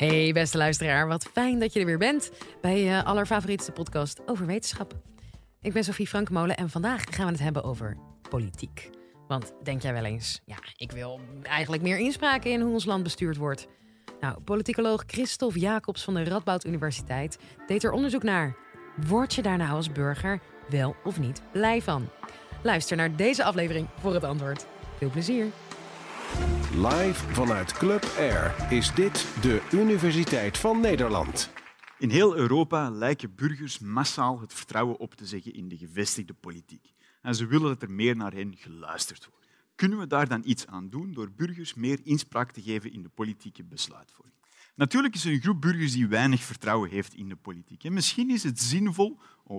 Hey beste luisteraar, wat fijn dat je er weer bent bij je allerfavorietste podcast over wetenschap. Ik ben Sophie Frankmolen en vandaag gaan we het hebben over politiek. Want denk jij wel eens, ja, ik wil eigenlijk meer inspraak in hoe ons land bestuurd wordt. Nou, politicoloog Christophe Jacobs van de Radboud Universiteit deed er onderzoek naar. Word je daar nou als burger wel of niet blij van? Luister naar deze aflevering voor het antwoord. Veel plezier! Live vanuit Club Air is dit de Universiteit van Nederland. In heel Europa lijken burgers massaal het vertrouwen op te zeggen in de gevestigde politiek. En ze willen dat er meer naar hen geluisterd wordt. Kunnen we daar dan iets aan doen door burgers meer inspraak te geven in de politieke besluitvorming? Natuurlijk is er een groep burgers die weinig vertrouwen heeft in de politiek. En misschien is het zinvol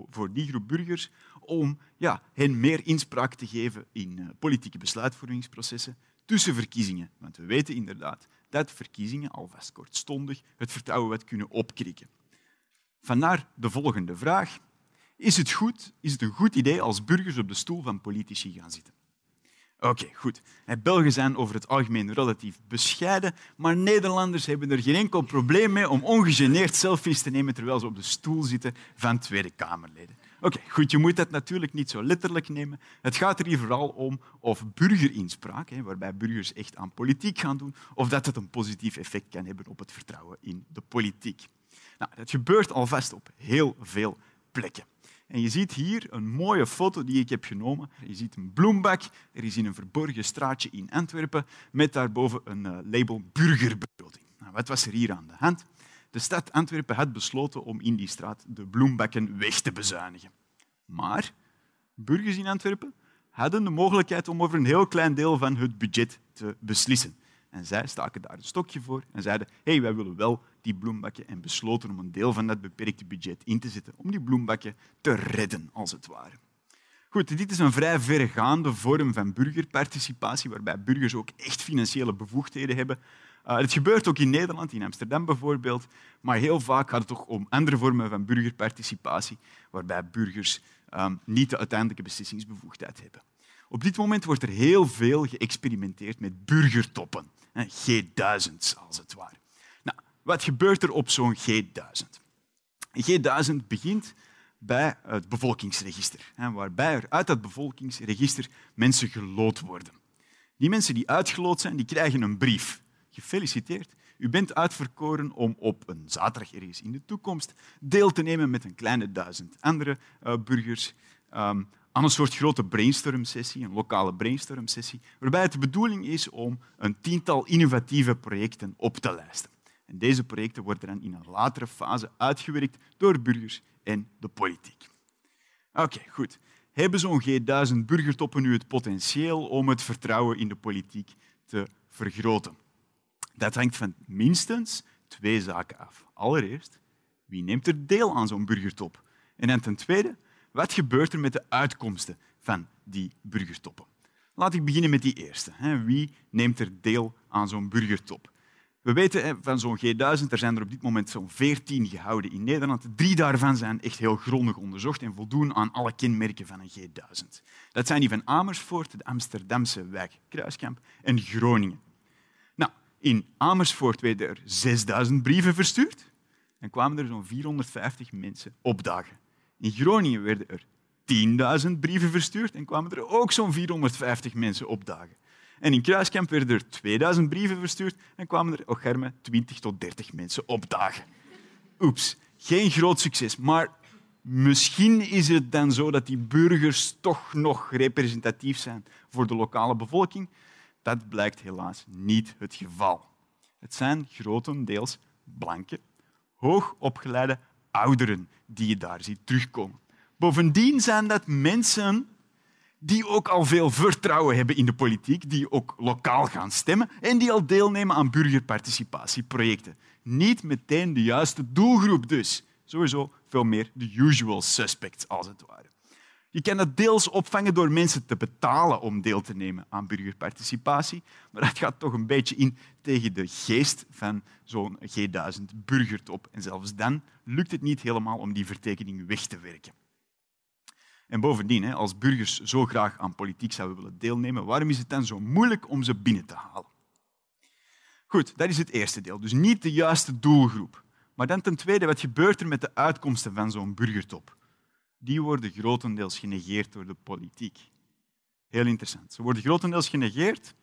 voor die groep burgers om ja, hen meer inspraak te geven in eh, politieke besluitvormingsprocessen tussen verkiezingen. Want we weten inderdaad dat verkiezingen alvast kortstondig het vertrouwen wat kunnen opkrikken. Vandaar de volgende vraag. Is het, goed, is het een goed idee als burgers op de stoel van politici gaan zitten? Oké, goed. Belgen zijn over het algemeen relatief bescheiden, maar Nederlanders hebben er geen enkel probleem mee om ongegeneerd selfies te nemen terwijl ze op de stoel zitten van Tweede Kamerleden. Oké, goed, je moet dat natuurlijk niet zo letterlijk nemen. Het gaat er hier vooral om of burgerinspraak, hè, waarbij burgers echt aan politiek gaan doen, of dat het een positief effect kan hebben op het vertrouwen in de politiek. Nou, dat gebeurt alvast op heel veel plekken. En je ziet hier een mooie foto die ik heb genomen. Je ziet een bloembak. Er is in een verborgen straatje in Antwerpen met daarboven een eh, label burgerbegroting. Nou, wat was er hier aan de hand? De stad Antwerpen had besloten om in die straat de bloembakken weg te bezuinigen. Maar burgers in Antwerpen hadden de mogelijkheid om over een heel klein deel van het budget te beslissen. En zij staken daar een stokje voor en zeiden hey, wij willen wel die bloembakken en besloten om een deel van dat beperkte budget in te zetten om die bloembakken te redden, als het ware. Goed, dit is een vrij verregaande vorm van burgerparticipatie, waarbij burgers ook echt financiële bevoegdheden hebben. Uh, het gebeurt ook in Nederland, in Amsterdam bijvoorbeeld, maar heel vaak gaat het toch om andere vormen van burgerparticipatie, waarbij burgers um, niet de uiteindelijke beslissingsbevoegdheid hebben. Op dit moment wordt er heel veel geëxperimenteerd met burgertoppen, G1000's als het ware. Nou, wat gebeurt er op zo'n G1000? Een G1000 begint bij het bevolkingsregister, waarbij er uit dat bevolkingsregister mensen gelood worden. Die mensen die uitgeloot zijn, die krijgen een brief. Gefeliciteerd, u bent uitverkoren om op een zaterdag ergens in de toekomst deel te nemen met een kleine duizend andere uh, burgers um, aan een soort grote brainstorm-sessie, een lokale brainstorm-sessie, waarbij het de bedoeling is om een tiental innovatieve projecten op te lijsten. En deze projecten worden dan in een latere fase uitgewerkt door burgers en de politiek. Oké, goed. Hebben zo'n G1000 burgertoppen nu het potentieel om het vertrouwen in de politiek te vergroten? Dat hangt van minstens twee zaken af. Allereerst, wie neemt er deel aan zo'n burgertop? En ten tweede, wat gebeurt er met de uitkomsten van die burgertoppen? Laat ik beginnen met die eerste. Wie neemt er deel aan zo'n burgertop? We weten van zo'n G1000, er zijn er op dit moment zo'n 14 gehouden in Nederland. Drie daarvan zijn echt heel grondig onderzocht en voldoen aan alle kenmerken van een G1000. Dat zijn die van Amersfoort, de Amsterdamse wijk Kruiskamp en Groningen. In Amersfoort werden er 6000 brieven verstuurd en kwamen er zo'n 450 mensen opdagen. In Groningen werden er 10.000 brieven verstuurd en kwamen er ook zo'n 450 mensen opdagen. En in Kruiskamp werden er 2000 brieven verstuurd en kwamen er ook 20 tot 30 mensen opdagen. Oeps, geen groot succes. Maar misschien is het dan zo dat die burgers toch nog representatief zijn voor de lokale bevolking. Dat blijkt helaas niet het geval. Het zijn grotendeels blanke, hoogopgeleide ouderen die je daar ziet terugkomen. Bovendien zijn dat mensen die ook al veel vertrouwen hebben in de politiek, die ook lokaal gaan stemmen en die al deelnemen aan burgerparticipatieprojecten. Niet meteen de juiste doelgroep dus. Sowieso veel meer de usual suspects, als het ware. Je kan dat deels opvangen door mensen te betalen om deel te nemen aan burgerparticipatie, maar dat gaat toch een beetje in tegen de geest van zo'n G1000 burgertop. En zelfs dan lukt het niet helemaal om die vertekening weg te werken. En bovendien, als burgers zo graag aan politiek zouden willen deelnemen, waarom is het dan zo moeilijk om ze binnen te halen? Goed, dat is het eerste deel. Dus niet de juiste doelgroep. Maar dan ten tweede, wat gebeurt er met de uitkomsten van zo'n burgertop? Die worden grotendeels genegeerd door de politiek. Heel interessant. Ze worden grotendeels genegeerd.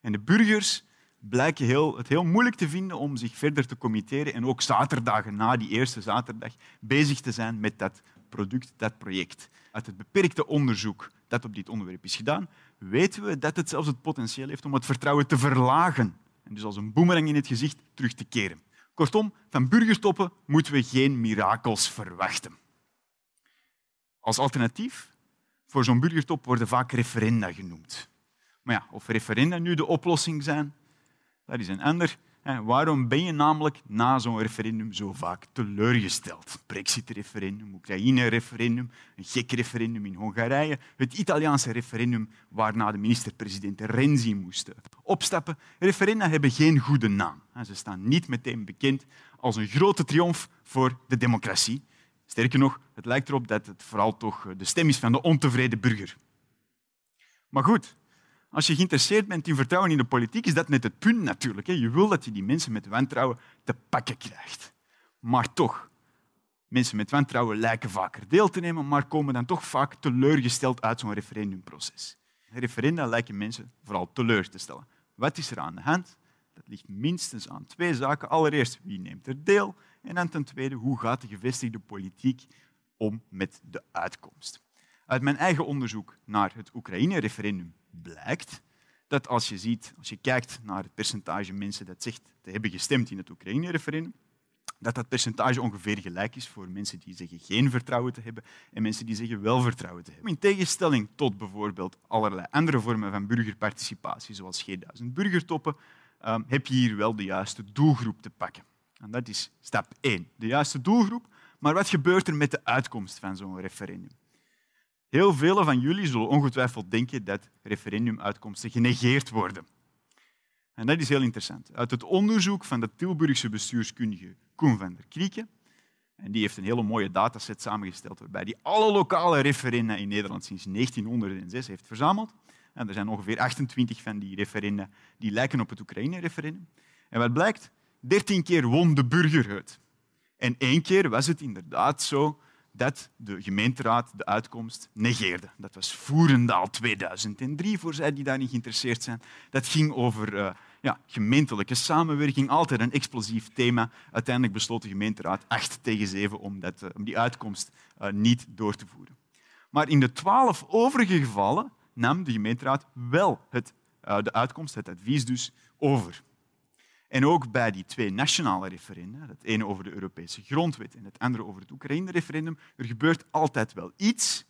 En de burgers blijken heel, het heel moeilijk te vinden om zich verder te committeren en ook zaterdagen na die eerste zaterdag bezig te zijn met dat product, dat project. Uit het beperkte onderzoek dat op dit onderwerp is gedaan, weten we dat het zelfs het potentieel heeft om het vertrouwen te verlagen en dus als een boemerang in het gezicht terug te keren. Kortom, van burgertoppen moeten we geen mirakels verwachten. Als alternatief voor zo'n burgertop worden vaak referenda genoemd. Maar ja, of referenda nu de oplossing zijn, dat is een ander. Waarom ben je namelijk na zo'n referendum zo vaak teleurgesteld? Brexit-referendum, Oekraïne-referendum, een gek referendum in Hongarije, het Italiaanse referendum waarna de minister-president Renzi moest opstappen. Referenda hebben geen goede naam. Ze staan niet meteen bekend als een grote triomf voor de democratie. Sterker nog, het lijkt erop dat het vooral toch de stem is van de ontevreden burger. Maar goed, als je geïnteresseerd bent in vertrouwen in de politiek, is dat net het punt natuurlijk. Je wil dat je die mensen met wantrouwen te pakken krijgt. Maar toch, mensen met wantrouwen lijken vaker deel te nemen, maar komen dan toch vaak teleurgesteld uit zo'n referendumproces. Referenda lijken mensen vooral teleur te stellen. Wat is er aan de hand? Dat ligt minstens aan twee zaken. Allereerst, wie neemt er deel? En dan ten tweede, hoe gaat de gevestigde politiek om met de uitkomst? Uit mijn eigen onderzoek naar het Oekraïne-referendum blijkt dat als je, ziet, als je kijkt naar het percentage mensen dat zegt te hebben gestemd in het Oekraïne-referendum, dat dat percentage ongeveer gelijk is voor mensen die zeggen geen vertrouwen te hebben en mensen die zeggen wel vertrouwen te hebben. In tegenstelling tot bijvoorbeeld allerlei andere vormen van burgerparticipatie, zoals G1000 burgertoppen, ehm, heb je hier wel de juiste doelgroep te pakken. En dat is stap 1, de juiste doelgroep. Maar wat gebeurt er met de uitkomst van zo'n referendum? Heel velen van jullie zullen ongetwijfeld denken dat referendumuitkomsten genegeerd worden. En dat is heel interessant. Uit het onderzoek van de Tilburgse bestuurskundige Koen van der Krieken, en die heeft een hele mooie dataset samengesteld waarbij hij alle lokale referenda in Nederland sinds 1906 heeft verzameld. Er zijn ongeveer 28 van die referenda die lijken op het Oekraïne-referendum. En wat blijkt? 13 keer won de burger het. En één keer was het inderdaad zo dat de gemeenteraad de uitkomst negeerde. Dat was Voerendaal 2003, voor zij die daar niet geïnteresseerd zijn. Dat ging over uh, ja, gemeentelijke samenwerking, altijd een explosief thema. Uiteindelijk besloot de gemeenteraad 8 tegen 7 om, dat, uh, om die uitkomst uh, niet door te voeren. Maar in de twaalf overige gevallen nam de gemeenteraad wel het, de uitkomst, het advies dus, over. En ook bij die twee nationale referenda, het ene over de Europese grondwet en het andere over het Oekraïne-referendum, er gebeurt altijd wel iets,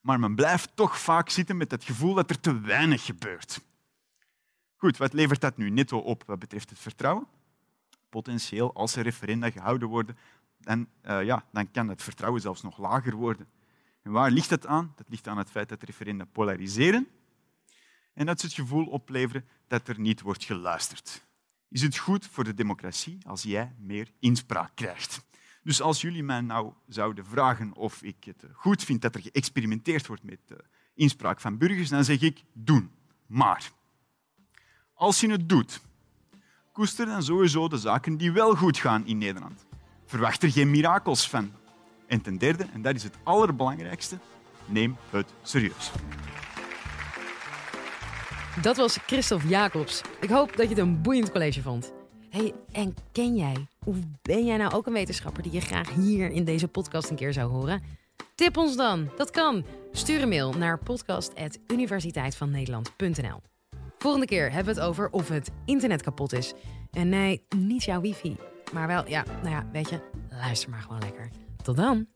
maar men blijft toch vaak zitten met het gevoel dat er te weinig gebeurt. Goed, wat levert dat nu netto op wat betreft het vertrouwen? Potentieel, als er referenda gehouden worden, uh, ja, dan kan het vertrouwen zelfs nog lager worden. En waar ligt dat aan? Dat ligt aan het feit dat referenda polariseren en dat ze het gevoel opleveren dat er niet wordt geluisterd is het goed voor de democratie als jij meer inspraak krijgt. Dus als jullie mij nou zouden vragen of ik het goed vind dat er geëxperimenteerd wordt met de inspraak van burgers, dan zeg ik doen. Maar als je het doet, koester dan sowieso de zaken die wel goed gaan in Nederland. Verwacht er geen mirakels van. En ten derde, en dat is het allerbelangrijkste, neem het serieus. Dat was Christophe Jacobs. Ik hoop dat je het een boeiend college vond. Hey, en ken jij, of ben jij nou ook een wetenschapper die je graag hier in deze podcast een keer zou horen? Tip ons dan, dat kan. Stuur een mail naar podcast.universiteitvannederland.nl Volgende keer hebben we het over of het internet kapot is. En nee, niet jouw wifi. Maar wel, ja, nou ja, weet je, luister maar gewoon lekker. Tot dan!